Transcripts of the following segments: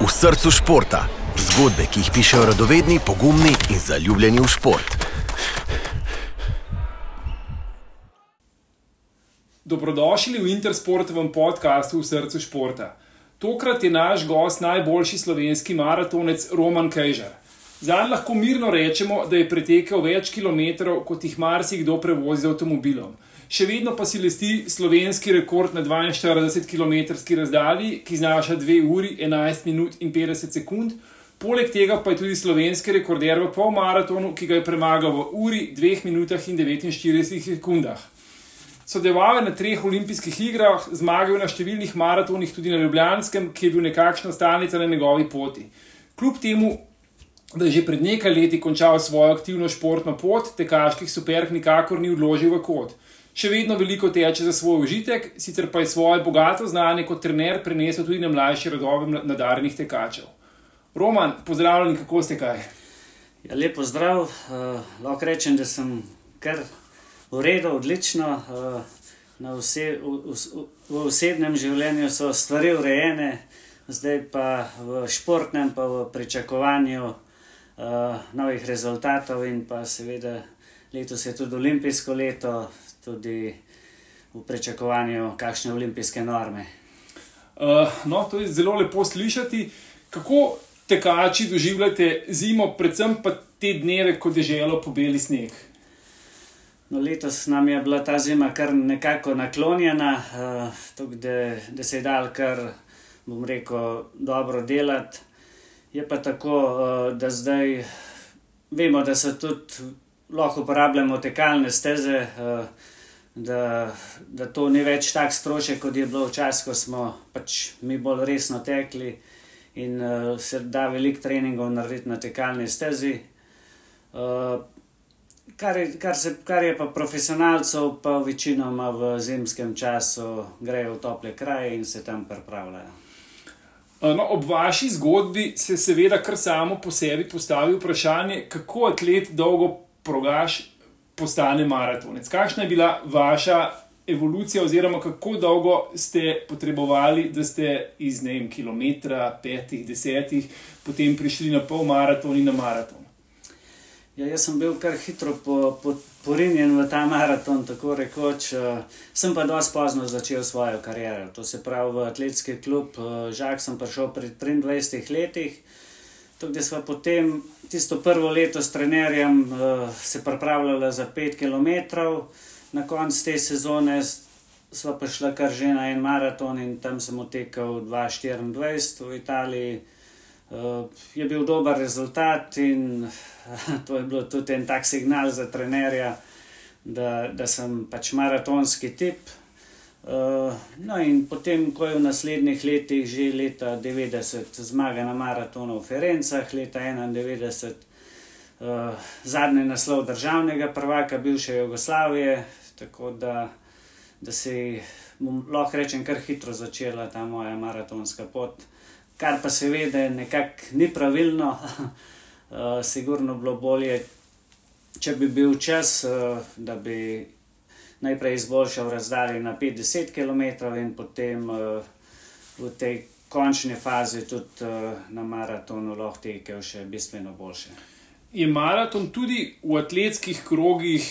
v srcu športa. Zgodbe, ki jih pišejo radovedni, pogumni in zaljubljeni v šport. Dobrodošli v Intersportovem podkastu v srcu športa. Tokrat je naš gost najboljši slovenski maratonec Roman Kejžar. Zanj lahko mirno rečemo, da je pretekel več kilometrov, kot jih marsikdo prevozi z avtomobilom še vedno pa si lesti slovenski rekord na 42 km razdalji, ki znaša 2 uri 11 minut in 50 sekund. Poleg tega pa je tudi slovenski rekorder v polmaratonu, ki ga je premagal v uri, 2 minutah in 49 sekundah. Sodeloval je na treh olimpijskih igrah, zmagal na številnih maratonih, tudi na Ljubljanskem, ki je bil nekakšna stalnica na njegovi poti. Kljub temu, da je že pred nekaj leti končal svojo aktivno športno pot, tekaških superk nikakor ni odložil v kot še vedno veliko teče za svoj užitek, sicer pa je svoje bogato znanje kot trener prenesel tudi na mlajše rodove nadarjenih tekačev. Roman, pozdravljen, kako ste kaj? Ja, lepo zdrav, uh, lahko rečem, da sem kar v redu, odlično. Uh, vse, v, v, v osebnem življenju so stvari urejene, zdaj pa v športnem, pa v pričakovanju uh, novih rezultatov in pa seveda. Letos je tudi olimpijsko leto, tudi v pričakovanju, kakšne olimpijske norme. Uh, no, to je zelo lepo slišati. Kako tekači doživljate zimo, predvsem pa te dneve, ko je želo pobeli sneg? No, letos nam je bila ta zima kar nekako naklonjena, uh, tuk, da, da se je dal kar, bom rekel, dobro delati. Je pa tako, uh, da zdaj vemo, da so tudi lahko uporabljamo tekalne steze, uh, da, da to ni več tako strošek, kot je bilo včasih, ko smo pač mi bolj resno tekli in uh, se da veliko treningov narediti na tekalni stezi. Uh, kar, je, kar, se, kar je pa profesionalcev, pa večinoma v zimskem času grejo v tople kraje in se tam pripravljajo. No, ob vaši zgodbi se seveda kar samo po sebi postavi vprašanje, kako atlet dolgo progaš postane maratonec. Kakšna je bila vaša evolucija, oziroma kako dolgo ste potrebovali, da ste iz ne vem, kilometra, petih, desetih, potem prišli na pol maraton in na maraton? Ja, jaz sem bil kar hitro po, po, porinjen v ta maraton, tako rekoč. Uh, sem pa dosti pozno začel svojo kariero. To se pravi v atletski klub. Uh, žak sem prišel pred 23 letih. Tako da smo potem tisto prvo leto s trenerjem uh, se pripravljali za 5 km, na koncu te sezone smo pa šli kar že na en maraton in tam sem otekel 2-24 v Italiji. Uh, je bil dober rezultat in uh, to je bil tudi en tak signal za trenerja, da, da sem pač maratonski tip. Uh, no, in potem, ko je v naslednjih letih, že leta 90, zmaga na maratonu v Ferencah, leta 91, uh, eh, zadnji naslov državnega prvaka, bivše Jugoslavije, tako da, da se lahko rečem, kar hitro začela ta moja maratonska pot. Kar pa seveda nekako ni pravilno, uh, sigurno bilo bolje, če bi bil čas, uh, da bi najprej izboljšal razdalje na 50 km in potem uh, v tej končni fazi tudi uh, na maratonu lahko tekel še bistveno boljše. Je maraton tudi v atletskih krogih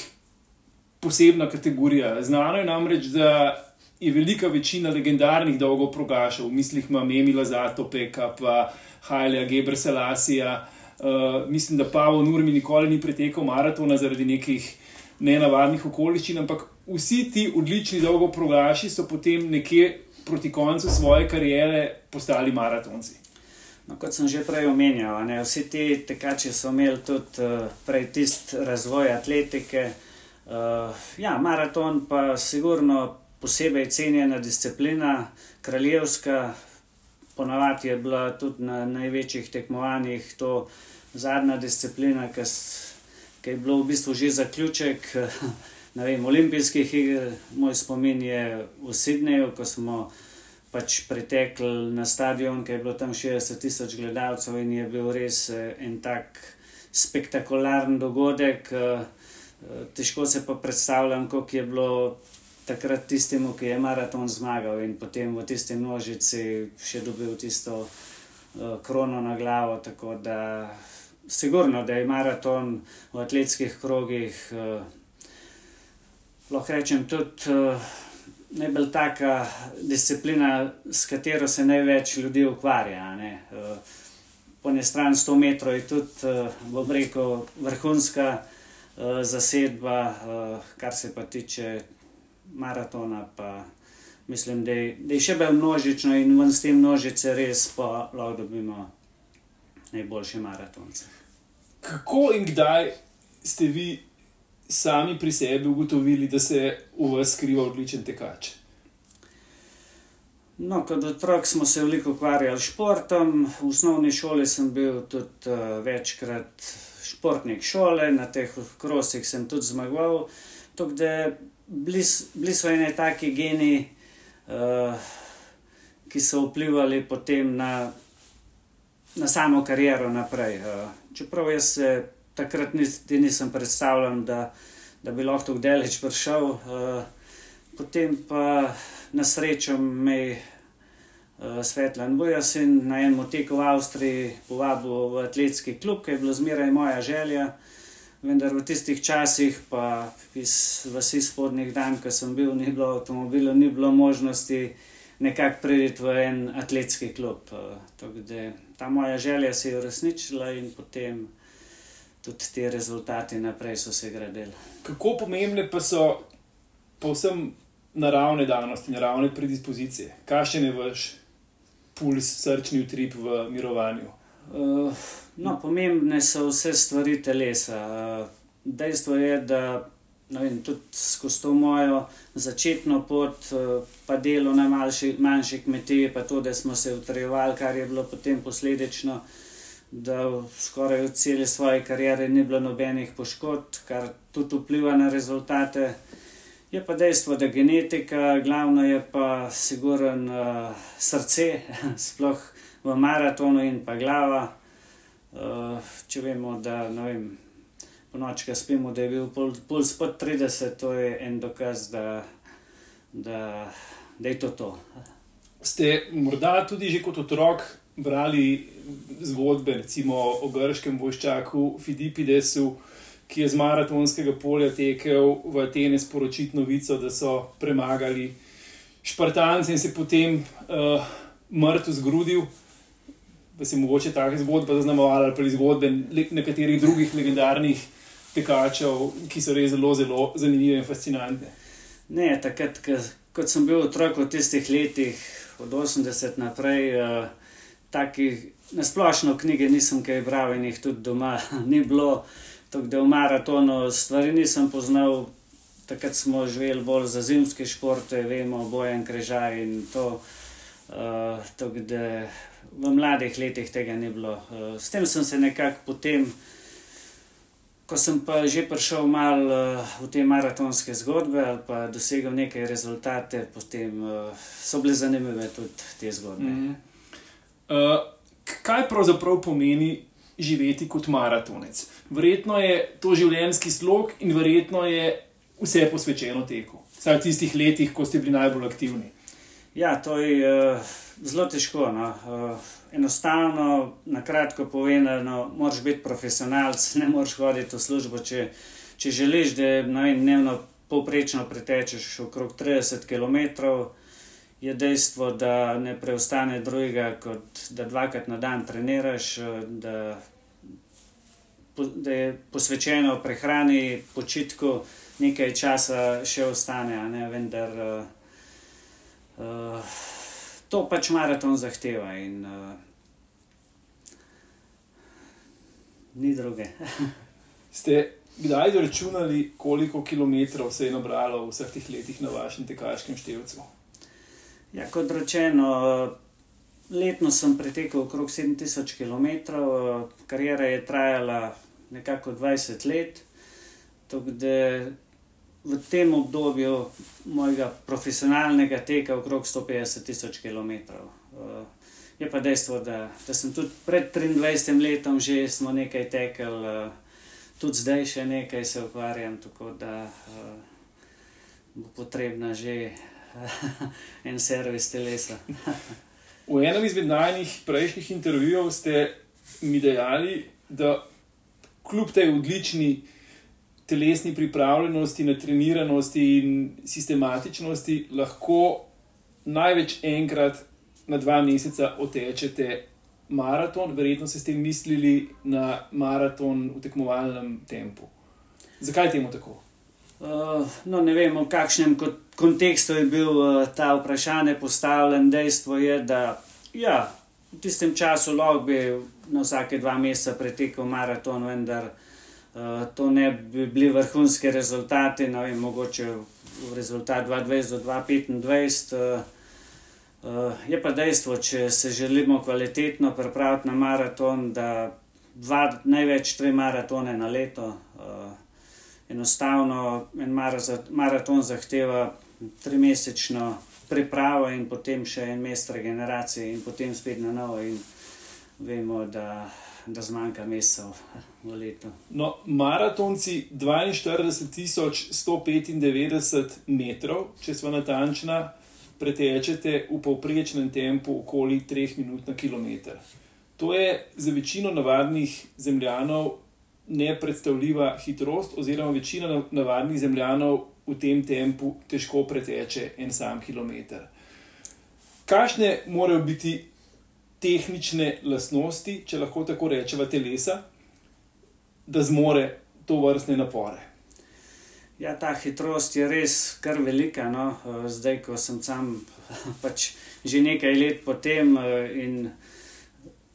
posebna kategorija? Znano je namreč, da je velika večina legendarnih dolgo progašal, v mislih imam Emila Zatopeka, pa Hajlja Gebreselasija. Uh, mislim, da Pavel Nurmi nikoli ni pretekel maratona zaradi nekih nenavadnih okoliščin, ampak vsi ti odlični dolgoprogaši so potem nekje proti koncu svoje kariere postali maratonci. No, kot sem že prej omenjal, ne, vsi ti tekači so imeli tudi uh, prej tisti razvoj atletike. Uh, ja, maraton pa sigurno posebej cenjena disciplina, kraljevska, ponavadi je bila tudi na največjih tekmovanjih to zadnja disciplina, ki je bilo v bistvu že zaključek. vem, olimpijskih iger, moj spomin je v Sydneyju, ko smo pač pretekli na stadion, ki je bilo tam 60 tisoč gledalcev in je bil res eh, en tak spektakularen dogodek. Eh, eh, težko se pa predstavljam, kako je bilo takrat tistemu, ki je maraton zmagal in potem v tisti množici še dobil tisto krono na glavo. Tako da, sigurno, da je maraton v atletskih krogih, lahko rečem, tudi najbolj taka disciplina, s katero se največ ljudi ukvarja. Po eni strani 100 metrov je tudi, bom rekel, vrhunska zasedba, kar se pa tiče maratona. Pa mislim, da je, da je še bolj množično in ven s te množice res pa lahko dobimo najboljše maratonce. Kako in kdaj ste vi sami pri sebi ugotovili, da se v vas skriva odličen tekač? No, kot otrok smo se veliko ukvarjali s športom. V osnovni šoli sem bil tudi uh, večkrat športnik šole, na teh krosih sem tudi zmagoval. Tako da bili, bili so ene taki geni, uh, ki so vplivali potem na, na samo kariero naprej. Uh, čeprav jaz se takrat niti nisem predstavljal, da, da bi lahko tako daleč prišel, uh, potem pa na srečo me uh, Svetlan Bujas in na enem teku v Avstriji povabil v atletski klub, ki je bilo zmeraj moja želja. Vendar v tistih časih, pa iz vasi spodnjih dan, ko sem bil, ni bilo avtomobila, ni bilo možnosti nekako priti v en atletski klub. Uh, ta moja želja se je uresničila in potem tudi ti rezultati naprej so se gradili. Kako pomembne pa so povsem naravne danosti, naravne predispozicije? Kakšen je vaš puls, srčni utrip v mirovanju? Uh, no, pomembne so vse stvari telesa. Uh, dejstvo je, da vem, tudi skozi to mojo začetno pot, uh, pa delo na manjši, manjši kmetiji, pa to, da smo se utrjevali, kar je bilo potem posledično uh, da skoraj v celi svoji karieri ni bilo nobenih poškodb, kar tudi vpliva na rezultate. Je pa dejstvo, da genetika, glavno je pa siguren uh, srce, sploh v maratonu in pa glava. Uh, če vemo, da vem, po nočka spimo, da je bil puls pod 30, to je en dokaz, da, da, da je to to. Ste morda tudi že kot otrok brali zgodbe, recimo o grškem vojščaku Fidipidesu, ki je z maratonskega polja tekel v Atene sporočiti novico, da so premagali Špartance in se potem uh, mrtev zgrudil. Da se mogoče ta zgodba zaznamovala, ali pa zgodbe nekaterih drugih legendarnih tekačev, ki so res zelo, zelo zanimive in fascinantne. Ne, takrat, kot sem bil otrok v tistih letih, od 80 naprej, uh, takih Na splošno knjige nisem kaj bral in jih tudi doma ni bilo, tako da v maratonu stvari nisem poznal. Takrat smo živeli bolj za zimske športe, vemo, bojen križaj in to. Uh, tako da v mladih letih tega ni bilo. Uh, s tem sem se nekako potem, ko sem pa že prišel malo uh, v te maratonske zgodbe ali pa dosegel nekaj rezultate, potem uh, so bile zanimive tudi te zgodbe. Mm -hmm. Uh kaj pravzaprav pomeni živeti kot maratonec. Verjetno je to življenjski slog in verjetno je vse posvečeno teku. Vsaj v tistih letih, ko ste bili najbolj aktivni. Ja, to je uh, zelo težko. No. Uh, enostavno, na kratko povedano, moraš biti profesionalc, ne moreš hoditi v službo. Če, če želiš, da vem, dnevno povprečno pretečeš okrog 30 km, je dejstvo, da ne preostane drugega, kot da dvakrat na dan treniraš, da, da je posvečeno prehrani, počitku, nekaj časa še ostane, ne, vendar uh, to pač maraton zahteva in uh, ni druge. Ste kdaj računali, koliko kilometrov se je nabralo v vseh teh letih na vašem tekaškem števcu? Ja, kot rečeno, letno sem pretekel okrog 7000 km, karijera je trajala nekako 20 let. V tem obdobju mojega profesionalnega teka okrog 150 tisoč km. Je pa dejstvo, da, da sem tudi pred 23 letom že nekaj tekel, tudi zdaj še nekaj se ukvarjam, tako da bo potrebna že en servis telesa. V enem izmed najnih prejšnjih intervjujev ste mi dejali, da kljub tej odlični telesni pripravljenosti, natreniranosti in sistematičnosti lahko največ enkrat na dva meseca otečete maraton, verjetno ste s tem mislili na maraton v tekmovalnem tempu. Zakaj je temu tako? No, ne vem, v kakšnem kontekstu je bil uh, ta vprašanje postavljen. Dejstvo je, da ja, v tistem času lahko bi na vsake dva meseca pretekel maraton, vendar uh, to ne bi bili vrhunski rezultati, ne vem, mogoče rezultat 2020 do 2025. Uh, Uh, je pa dejstvo, če se želimo kvalitetno pripraviti na maraton, da dva, največ tri maratone na leto. Uh, enostavno en maraton zahteva trimesečno pripravo in potem še en mesec regeneracije, in potem spet na novo. Vemo, da, da zmanjka mesecev v letu. No, maratonci 42.195 metrov, če smo natančni pretečete v povprečnem tempu okoli 3 minut na kilometr. To je za večino navadnih zemljanov nepredstavljiva hitrost, oziroma večina navadnih zemljanov v tem tempu težko preteče en sam kilometr. Kakšne morajo biti tehnične lastnosti, če lahko tako rečemo, telesa, da zmore to vrstne napore? Ja, ta hitrost je res kar velika. No? Zdaj, ko sem sam pač že nekaj let po tem eh, in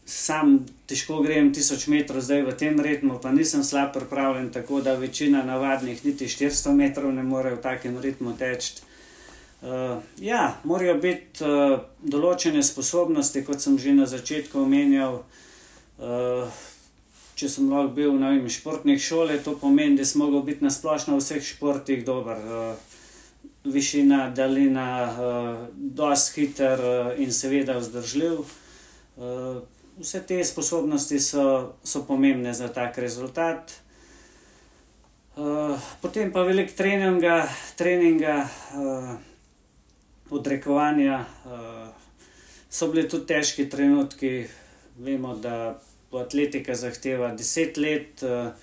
sam težko grem tisoč metrov, zdaj v tem ritmu, pa nisem slab pripravljen, tako da večina navadnih niti 400 metrov ne more v takem ritmu teči. Uh, ja, morajo biti uh, določene sposobnosti, kot sem že na začetku omenjal. Uh, če sem lahko bil na športnih šole, to pomeni, da sem mogel biti na splošno v vseh športih dober. Uh, višina, daljina, uh, dosti hiter uh, in seveda vzdržljiv. Uh, vse te sposobnosti so, so pomembne za tak rezultat. Uh, potem pa velik treninga, treninga uh, odrekovanja. Uh, so bili tudi težki trenutki, vemo, da atletika zahteva 10 let uh,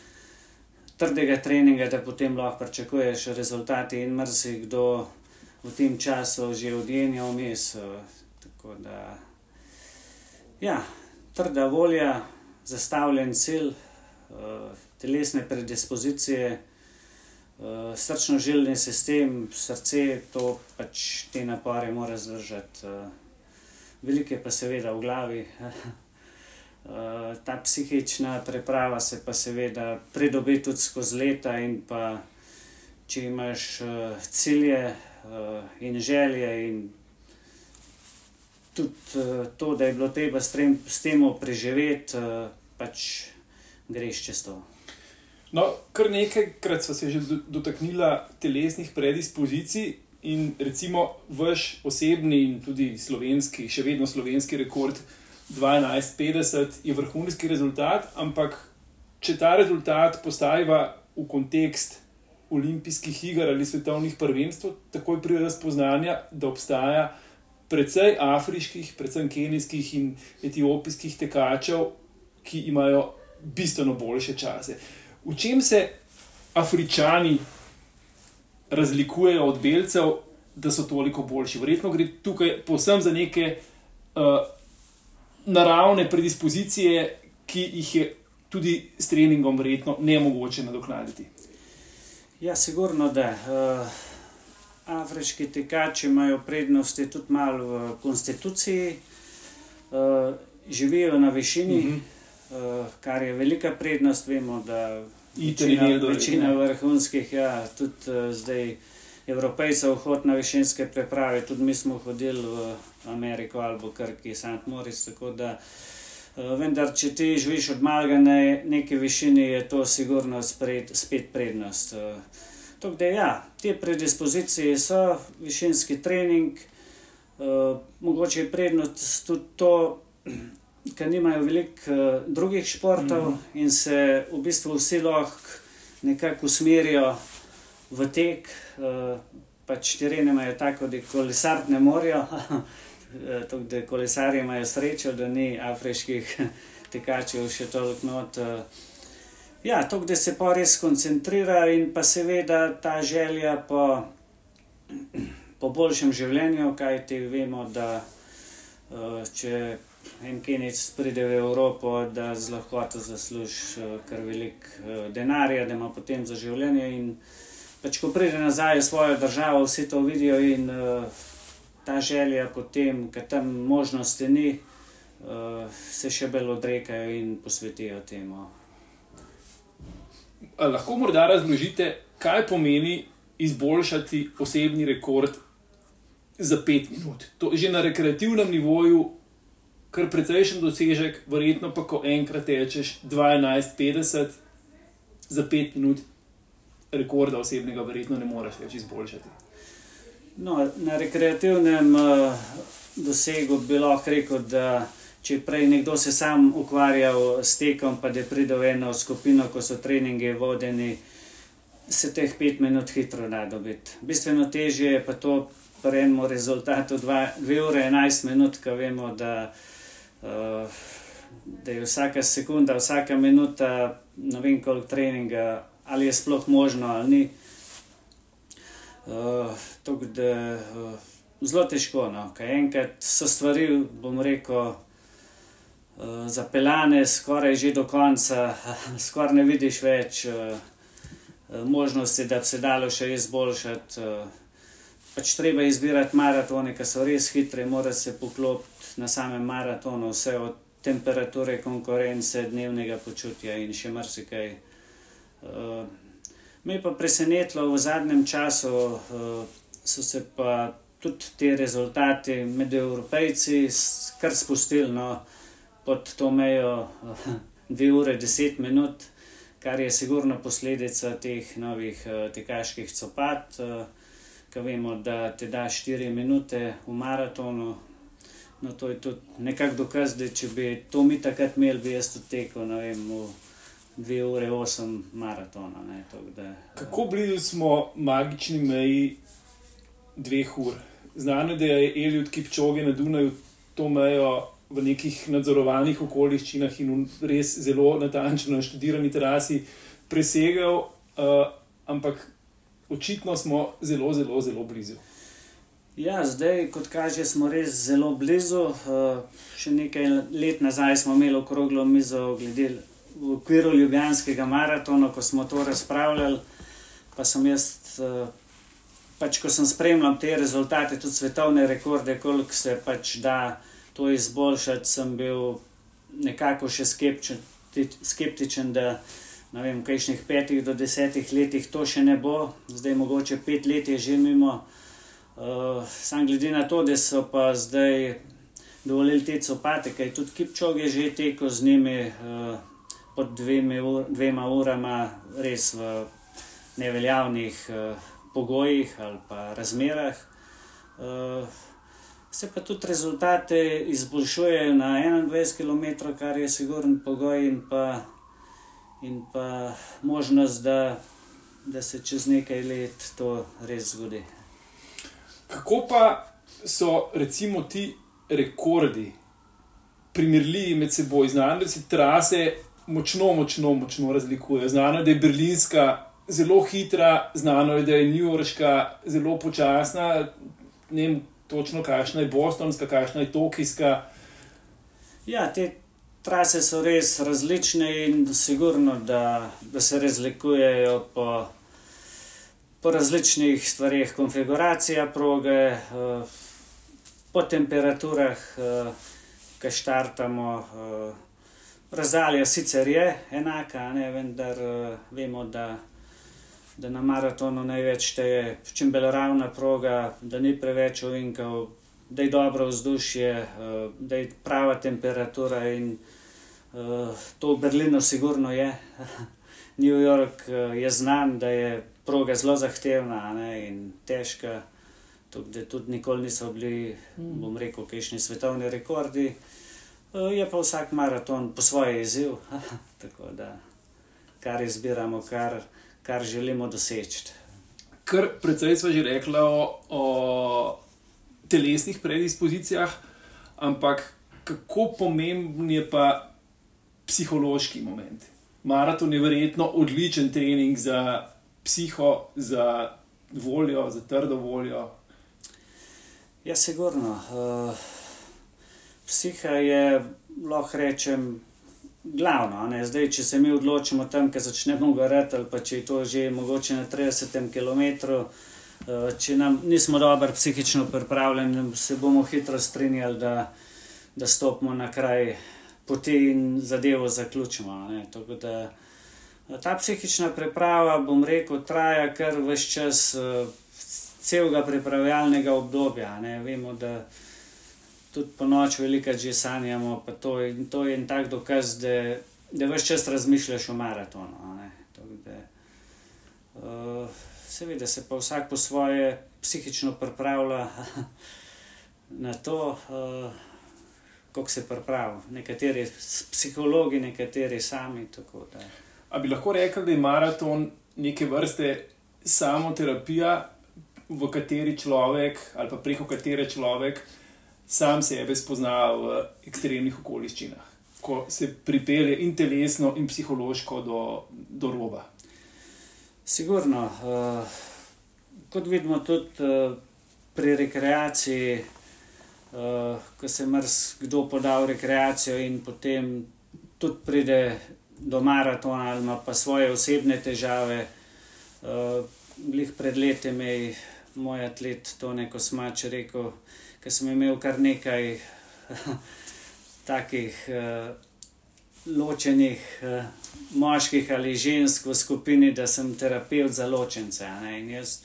trdega treninga, da potem lahko pričakuješ rezultate, in marsikdo v tem času že odjenja vmes. Uh, tako da, ja, trda volja, zastavljen cilj, uh, telesne predispozicije. Uh, Srčno-žilni sistem, srce, to pač te napore mora zdržati, uh, velike pa seveda v glavi. Eh, ta psihična preprava se pa seveda pridobi tudi skozi leta, in pa če imaš cilje in želje, in tudi uh, to, da je bilo treba s tem, s tem preživeti, uh, pač greš čez to. No, kar nekajkrat smo se že dotaknili telesnih predispozicij. In recimo, vaš osebni in tudi slovenski, še vedno slovenski rekord, uh, 12-50 je vrhunski rezultat, ampak če ta rezultat postaviva v kontekst olimpijskih iger ali svetovnih prvenstv, takoj pride do spoznanja, da obstaja precej afriških, predvsem kenijskih in etiopijskih tekačev, ki imajo bistveno boljše čase. V čem se afričani razlikujejo od belcev, da so toliko boljši? Verjetno gre tukaj posebno za neke. Uh, naravne predispozicije, ki jih je tudi s treningom verjetno ne mogoče nadoknaditi. Ja, sigurno da. Uh, afriški tekači imajo prednosti tudi malo v konstituciji, uh, živijo na višini, uh -huh. uh, kar je velika prednost. Vemo, da večina, večina vrhunskih, ja, tudi uh, zdaj. Evropejcev hod na višinske preprave, tudi mi smo hodili v Ameriko ali kar ki je St. Moritz. Da, uh, vendar, če ti živiš od malega na neki višini, je to sigurno spred, spet prednost. Uh, tako da, ja, te predispozicije so, višinski trening, uh, mogoče je prednost tudi to. Ker nimajo veliko uh, drugih športov mm -hmm. in se v bistvu vsi lahko nekako usmerijo v tek, uh, pač terene imajo tako, da kolesar ne morajo, tako da kolesari imajo srečo, da ni afriških tekačev še toliko not. Ja, to, da se pa res koncentrira in pa seveda ta želja po, po boljšem življenju, kaj ti vemo, da če en kenic pride v Evropo, da z lahkoto zasluži kar veliko denarja, da ima potem za življenje in pač, ko pride nazaj v svojo državo, vsi to vidijo in uh, ta želja potem, ker tam možnosti ni, uh, se še bolj odrekajo in posvetijo temu. Lahko morda razložite, kaj pomeni izboljšati osebni rekord za pet minut. To je že na rekreativnem nivoju, kar precejšen dosežek, verjetno pa, ko enkrat tečeš 12-50 za pet minut, rekorda osebnega, verjetno ne moreš več izboljšati. No, na rekreativnem uh, dosegu bi lahko rekel, da če prej nekdo se sam ukvarjal s tekom, pa da pride v eno skupino, ko so treningi vodeni, se teh pet minut hitro da dobiti. Bistveno težje je pa to pri enem rezultatu 2 ure 11 minut, ko vemo, da, uh, da je vsaka sekunda, vsaka minuta, ne vem koliko treninga ali je sploh možno ali ni. Uh, da, uh, zelo težko. No? Kaj enkrat so stvari, bom rekel, zapeljane, skoraj že do konca, skoraj ne vidiš več uh, možnosti, da bi se dalo še izboljšati. Pač treba izbirati maratone, ki so res hitre, mora se poklopiti na samem maratonu, vse od temperature, konkurence, dnevnega počutja in še marsikaj. Me je pa presenetilo v zadnjem času, so se pa tudi ti rezultati med evropejci kar spustili no, pod to mejo 2 uh, ure 10 minut, kar je sigurno posledica teh novih uh, tekaških copat. Uh, Ko vemo, da ti da 4 minute v maratonu, no to je tudi nekako dokaz, da če bi to mi takrat imeli, bi jaz to tekel, vem, v 2 ure 8 maratona. Ne, da, Kako blizu smo magični meji dveh ur? Znano je, da je Eliot Kipčoge na Dunaju to mejo v nekih nadzorovanih okoliščinah in res zelo natančno na študirani terasi presegal, uh, ampak očitno smo zelo, zelo, zelo blizu. Ja, zdaj, kot kaže, smo res zelo blizu. Uh, še nekaj let nazaj smo imeli okroglo mizo glede v okviru Ljubljanskega maratona, ko smo to razpravljali, pa sem jaz, eh, pač ko sem spremljal te rezultate, tudi svetovne rekorde, koliko se pač da to izboljšati, sem bil nekako še skeptičen, skeptičen da ne vem, v kajšnih petih do desetih letih to še ne bo, zdaj mogoče pet let je že mimo. Uh, sam glede na to, da so pa zdaj dovolili te copate, kaj tudi Kipčog je že tekel z njimi. Uh, pod dveme, dvema urama, res v neveljavnih uh, pogojih ali pa razmerah. Uh, se pa tudi rezultate izboljšujejo na 21 km, kar je sigurn pogoj in pa, in pa možnost, da, da se čez nekaj let to res zgodi. Kako pa so recimo ti rekordi primerljivi med seboj, znane, da se trase močno, močno, močno razlikuje. Znano je, da je berlinska zelo hitra, znano je, da je newyorška zelo počasna, ne vem točno, kakšna je bostonska, kakšna je tokijska. Ja, te trase so res različne in sigurno, da, da se razlikujejo po, po različnih stvarih, konfiguracija proge, eh, po temperaturah, eh, ki štartamo. Eh, Razdalja sicer je enaka, ne, vendar vemo, da, da na maratonu največ šteje čim bolj ravna proga, da ni preveč ovinkov, da je dobro vzdušje, uh, da je prava temperatura in uh, to v Berlinu sigurno je. New York uh, je znan, da je proga zelo zahtevna ne, in težka, tudi, tudi nikoli niso bili, mm. bom rekel, kajšni svetovni rekordi. Eh, je pa vsak maraton po svoje izziv, tako da kar izbiramo, kar, kar želimo doseči. kar precej smo že rekli o, o telesnih predispozicijah, ampak kako pomemben je pa psihološki moment. Maraton je verjetno odličen trening za psiho, za voljo, za trdo voljo. Ja, sigurno. Uh, psiha je, lahko rečem, glavno. Ne? Zdaj, če se mi odločimo tam, ker začnemo goreti, ali pa če je to že mogoče na 30 km, uh, če nam nismo dobro psihično pripravljeni, se bomo hitro strinjali, da, da stopimo na kraj poti in zadevo zaključimo. Da, ta psihična priprava, bom rekel, traja kar vse čas. Uh, Celega pripravljalnega obdobja. Ne? Vemo, da tudi po noč veliko že sanjamo. To, to je en tak dokaz, da, da vse čas razmišljaš o maratonu. Da, uh, seveda se pa vsak po svoje psihično pripravlja na to, uh, kako se pripravlja. Nekateri psihologi, nekateri sami. Ali bi lahko rekel, da je maraton neke vrste samoterapija, v kateri človek ali pa preko katere človek sam sebe spozna v ekstremnih okoliščinah, ko se pripelje in telesno, in psihološko do, do roba. Sigurno. Uh, kot vidimo tudi uh, pri rekreaciji, uh, ko se marsikdo poda v rekreacijo in potem tudi pride do maratona ali pa svoje osebne težave. Uh, Glih pred leti je moj atlet Tone Kosmač rekel, ker sem imel kar nekaj takih uh, ločenih uh, moških ali žensk v skupini, da sem terapeut za ločence. In jaz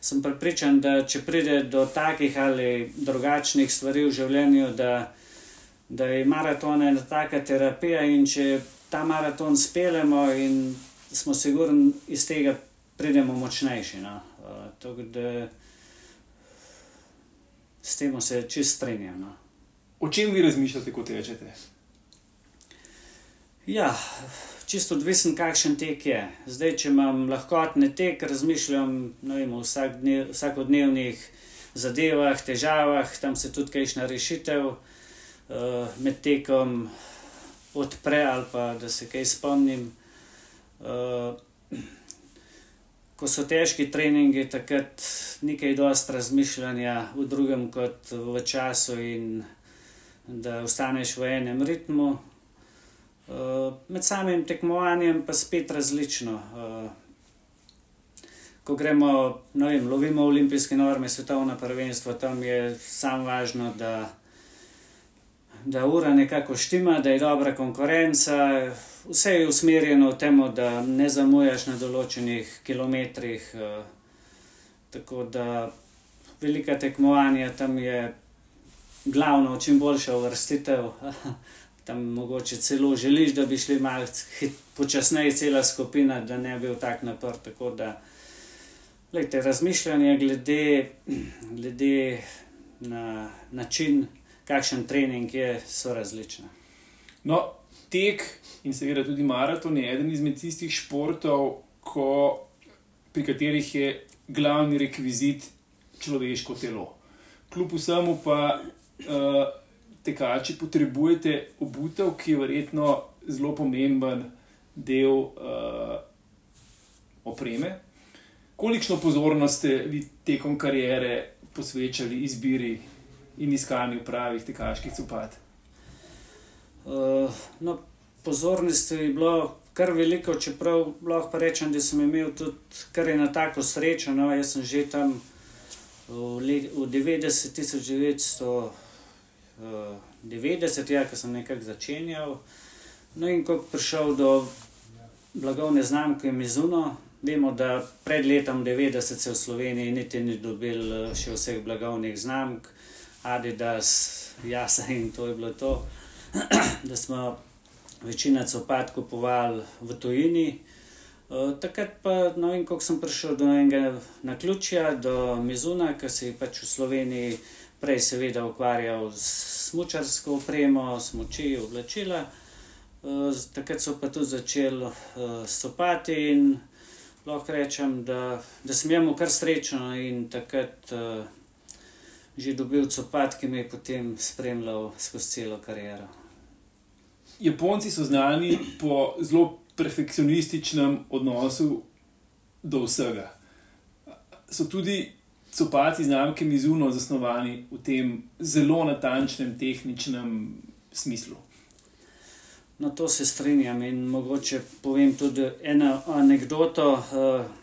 sem pripričan, da če pride do takih ali drugačnih stvari v življenju, da, da je maraton ena taka terapija in če ta maraton spelemo in smo sigurni iz tega. Pridemo močnejši. No? Uh, s tem se čist strinjam. No. O čem vi razmišljate, ko tečete? Ja, čisto odvisen, kakšen tek je. Zdaj, če imam lahkotne tek, razmišljam vem, o vsak dnev, vsakodnevnih zadevah, težavah, tam se tudi kajšna rešitev uh, med tekom odpre ali pa da se kaj spomnim. Uh, ko so težki treningi, takrat nekaj dosta razmišljanja v drugem, kot v času, in da ostaneš v enem ritmu. Uh, med samim tekmovanjem pa spet različno. Uh, ko gremo, no vem, lovimo olimpijske norme, svetovna prvenstva, tam je samo važno, da, da ura nekako štima, da je dobra konkurenca vse je usmerjeno v tem, da ne zamujaš na določenih kilometrih. Uh, tako da velika tekmovanja tam je glavno, čim boljša uvrstitev. tam mogoče celo želiš, da bi šli malo počasneje, cela skupina, da ne bi bil tak napr. Tako lejte, razmišljanje glede, glede na način, kakšen trening je, so različne. No, tek in seveda tudi maraton je eden izmed tistih športov, ko, pri katerih je glavni rekvizit človeško telo. Kljub vsemu pa uh, tekači potrebujete obutev, ki je verjetno zelo pomemben del uh, opreme. Kolikšno pozornost ste vi tekom karijere posvečali izbiri in iskanju pravih tekaških copat? Uh, no, pozornosti je bilo kar veliko, čeprav lahko rečem, da sem imel tudi kar eno tako srečo. No, jaz sem že tam v, v 90, 1990, ja, ko sem nekako začenjal. No, in ko prišel do blagovne znamke Mizuno, vemo, da pred letom 90 se v Sloveniji niti ni dobil še vseh blagovnih znamk, Adidas, Jasa in to je bilo to. da smo večino copat kupovali v tujini. Uh, takrat pa, no vem, kako sem prišel do enega naključja, do Mizuna, ki se je pač v Sloveniji prej seveda ukvarjal s smočarsko opremo, smoči, oblačila. Uh, takrat so pa tudi začeli uh, sopati in lahko rečem, da, da sem imel kar srečo in takrat uh, že dobil copat, ki me je potem spremljal skozi celo kariero. Japonci so znani po zelo perfekcionističnem odnosu do vsega. So tudi copati znamke Mizuno zasnovani v tem zelo natančnem tehničnem smislu. No, to se strinjam in mogoče povem tudi eno anegdoto. Uh,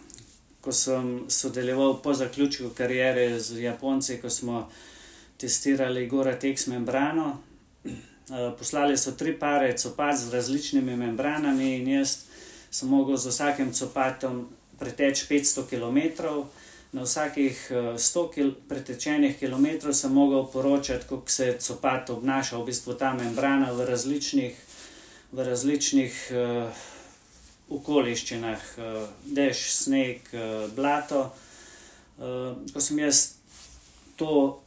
ko sem sodeloval po zaključku karijere z Japonci, ko smo testirali Gora Tex membrano. Uh, poslali so tri pare copat z različnimi membranami in jaz sem mogel z vsakim copatom preteči 500 km. Na vsakih 100 kil pretečenih km sem mogel poročati, kako se copat obnašal, v bistvu ta membrana v različnih v različnih uh, okoliščinah, uh, dež, sneg, uh, blato. Uh, ko sem jaz to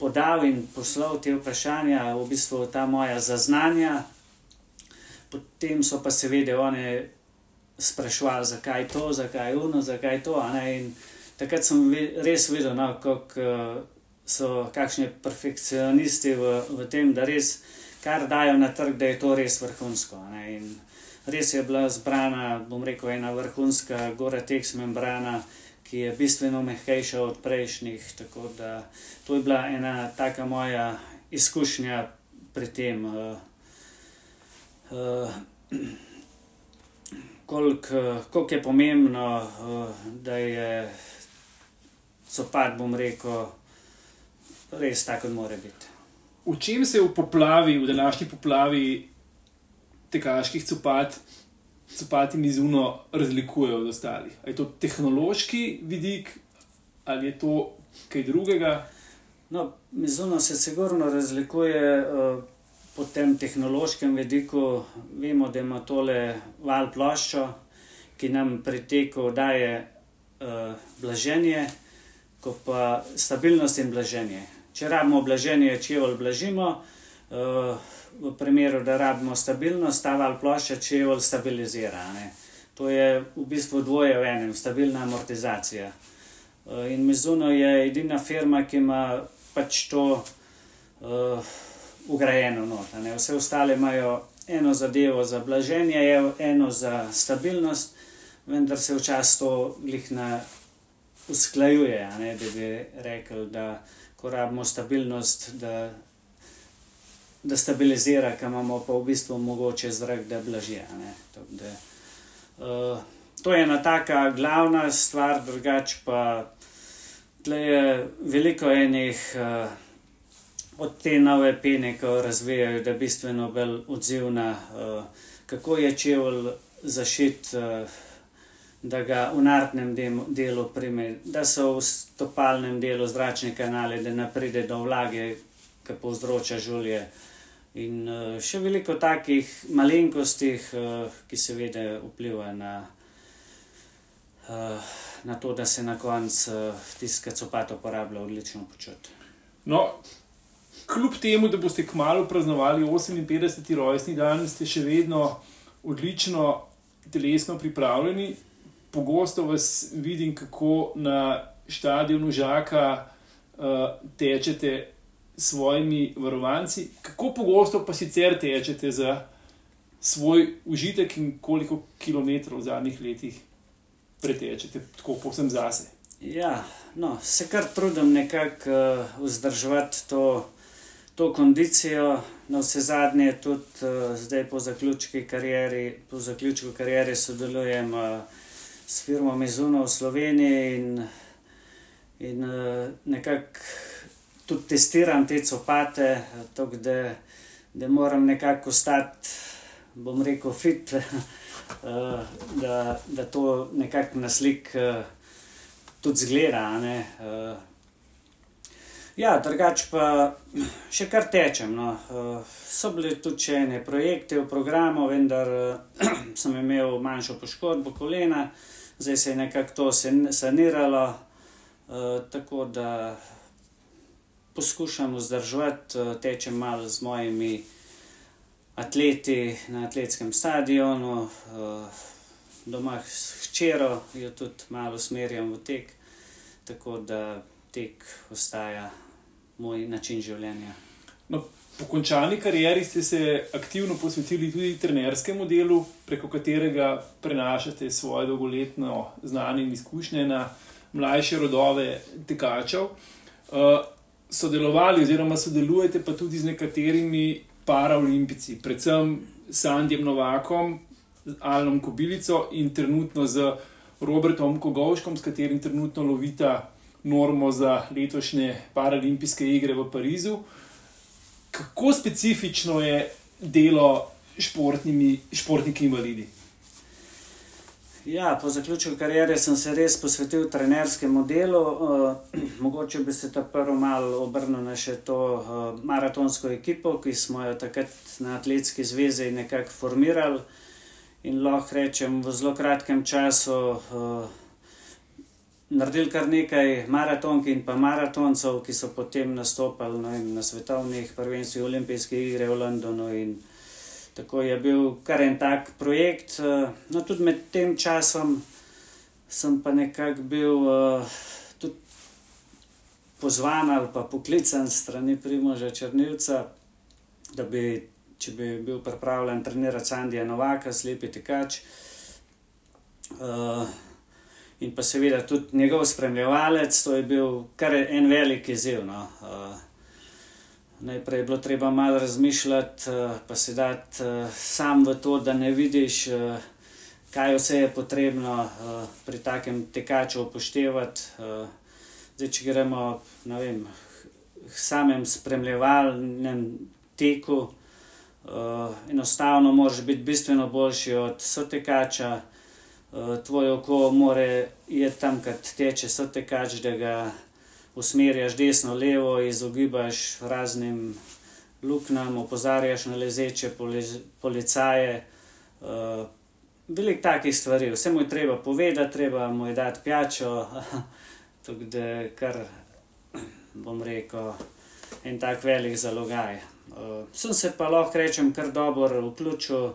podal in poslal te vprašanja, v bistvu ta moja zaznanja, potem so pa seveda oni sprašvali, zakaj to, zakaj uno, zakaj to. Takrat sem res videl, no, kako so kakšni perfekcionisti v, v tem, da res kar dajo na trg, da je to res vrhunsko. Res je bila zbrana, bom rekel, ena vrhunska Gore-Tex membrana, ki je bistveno mehkejša od prejšnjih. Tako da to je bila ena taka moja izkušnja pri tem. Uh, uh, Koliko je pomembno, uh, da je sopad, bom rekel, res tako, kot mora biti. V čem se v poplavi, v današnji poplavi tekaških copat, copati Mizuno razlikujejo od ostalih? Je to tehnološki vidik ali je to kaj drugega? No, Mizuno se sigurno razlikuje uh, po tem tehnološkem vidiku. Vemo, da ima tole val ploščo, ki nam pri teku daje uh, blaženje, ko pa stabilnost in blaženje. Če rabimo blaženje, čevelj blažimo, uh, v primeru, da rabimo stabilnost, ta val plošča čevelj stabilizira. Ne. To je v bistvu dvoje v enem, stabilna amortizacija. Uh, in Mizuno je edina firma, ki ima pač to uh, ugrajeno noto. Vse ostale imajo eno zadevo za blaženje, eno za stabilnost, vendar se včasih to glihna usklajuje, da bi rekel, da ko rabimo stabilnost, da, da stabilizira, ki imamo pa v bistvu mogoče zrak, da blaži. Da, uh, to je ena taka glavna stvar, drugače pa je veliko enih. Uh, Od te nove pene, ki jo razvijajo, da je bistveno bolj odzivna, uh, kako je čevelj zašit, uh, da ga v naravnem delu prime, da so v stopalnem delu zračne kanale, da ne pride do vlage, ki povzroča žulje. In uh, še veliko takih malenkosti, uh, ki seveda vplivajo na, uh, na to, da se na koncu uh, tiska copat uporablja odlično počut. No, kljub temu, da boste kmalo praznovali 58. rojstni dan, ste še vedno odlično telesno pripravljeni pogosto vas vidim, kako na stadionu Žaka uh, tečete svojimi varovanci. Kako pogosto pa sicer tečete za svoj užitek in koliko kilometrov v zadnjih letih pretečete, tako povsem zase. Ja, no, se kar trudim nekako uh, vzdrževati to, to kondicijo. Na vse zadnje, tudi uh, zdaj po zaključku kariere, po zaključku kariere sodelujem uh, s firmo Mizuno v Sloveniji in, in uh, nekako tudi testiram te copate, tako da, da moram nekako ostati, bom rekel, fit, uh, da, da to nekako na slik uh, tudi zgleda. Uh, Ja, drugače pa še kar tečem. No. So bili tudi še ene projekte v programu, vendar sem imel manjšo poškodbo kolena, zdaj se je nekako to saniralo, uh, tako da poskušam vzdrževati, uh, tečem malo z mojimi atleti na atletskem stadionu. Uh, doma s hčero, jo tudi malo usmerjam v tek, tako da tek ostaja moj način življenja. No, po končani karieri ste se aktivno posvetili tudi trenerskemu delu, preko katerega prenašate svoje dolgoletno znanje in izkušnje na mlajše rodove tekačev. Uh, sodelovali, oziroma sodelujete pa tudi z nekaterimi paraolimpici, predvsem s Sandjem Novakom, Alnom Kobilico in trenutno z Robertom Kogovškom, s katerim trenutno lovita normo za letošnje paralimpijske igre v Parizu. Kako specifično je delo športniki invalidi? Ja, po zaključku karijere sem se res posvetil trenerskemu delu. Uh, mogoče bi se ta prvo malo obrnil na še to uh, maratonsko ekipo, ki smo jo takrat na Atletski zvezi nekako formirali. In lahko rečem, v zelo kratkem času uh, naredili kar nekaj maratonk in pa maratoncev, ki so potem nastopili vem, na svetovnih prvenstvih, olimpijskih igrah v Londonu. Tako je bil kar en tak projekt. No, tudi med tem časom sem pa nekako bil uh, pozvan ali pa poklican strani Primoža Črnilca, da bi če bi bil pripravljen trenirati Sandija Novaka, slepi tekač. Uh, in pa seveda tudi njegov spremljevalec, to je bil kar en velik izziv. No. Uh, najprej je bilo treba malo razmišljati, uh, pa se dati uh, sam v to, da ne vidiš, uh, kaj vse je potrebno pri takem tekaču upoštevati. Zdaj, če gremo na samem spremljevalnem teku. Enostavno moraš biti bistveno boljši od sotekača, uh, tvoj oko more je tam, kad teče sotekač, da ga usmerjaš desno, levo, izogibaš raznim luknjam, opozarjaš na lezeče policaje. Uh, Veliko takih stvari, vse mu je treba povedati, treba mu je dati pijačo, tako da kar bom rekel, en tak velik zalogaj. Uh, sem se pa lahko rečem kar dobro vključil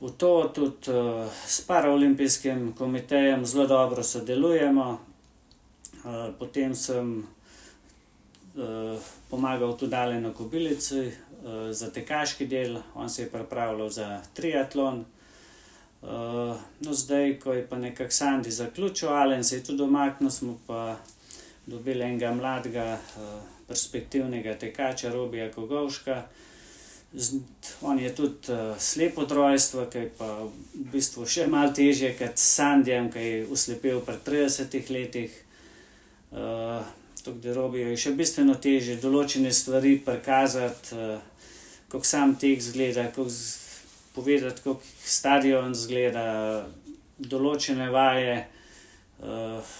v to, tudi uh, s paraolimpijskim komitejem zelo dobro sodelujemo. Uh, potem sem uh, pomagal tudi Alenu Kobilici uh, za tekaški del, on se je pripravljal za triatlon. No, zdaj, ko je pa nekako Sandy zaključil, Alen se je tudi omaknil, smo pa dobili enega mladega. Perspektivnega tekača Robija Kogovška. On je tudi uh, slep od rojstva, ki je pa v bistvu še malo težje kot Sandjem, ki je uslepil pred 30 letih. Uh, Tako da robijo je še bistveno težje določene stvari prikazati, uh, kako sam tek zgleda, kako povedati, kako stadion zgleda, določene vaje. Uh,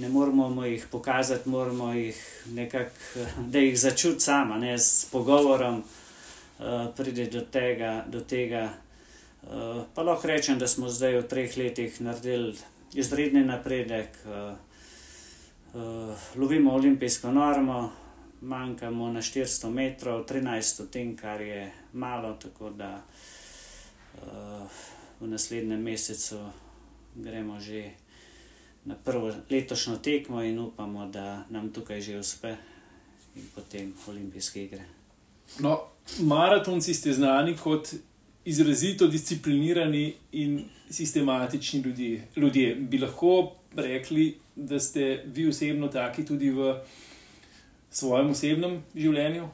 ne moramo jih pokazati, moramo jih nekako, da jih začuti sama, ne s pogovorom, uh, pride do tega. Do tega. Uh, pa lahko rečem, da smo zdaj v treh letih naredili izredni napredek, uh, lovimo olimpijsko normo, manjkamo na 400 metrov, 13 tem, kar je malo, tako da uh, v naslednjem mesecu gremo že na prvo letošnjo tekmo in upamo, da nam tukaj že uspe in potem olimpijske igre. No, maratonci ste znani kot izrazito disciplinirani in sistematični ljudje. ljudje. Bi lahko rekli, da ste vi osebno taki tudi v svojem osebnem življenju?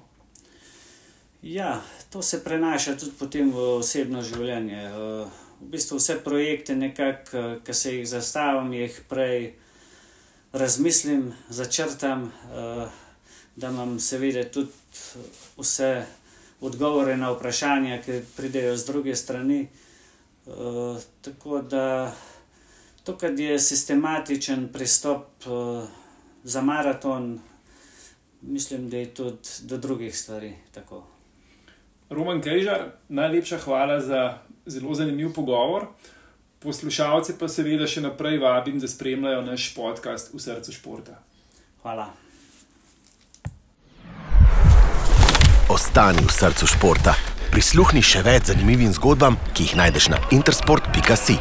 Ja, to se prenaša tudi potem v osebno življenje. Uh, v bistvu vse projekte, nekako, ki se jih zastavim, jih prej razmislim, začrtam, uh, da imam seveda tudi vse odgovore na vprašanja, ki pridejo z druge strani. Tako da to, kar je sistematičen pristop uh, za maraton, mislim, da je tudi do drugih stvari tako. Roman Kejžar, najlepša hvala za zelo zanimiv pogovor. Poslušalce pa seveda še naprej vabim, da spremljajo naš podcast v srcu športa. Hvala. Ostani v srcu športa. Prisluhni še več zanimivim zgodbam, ki jih najdeš na intersport.si.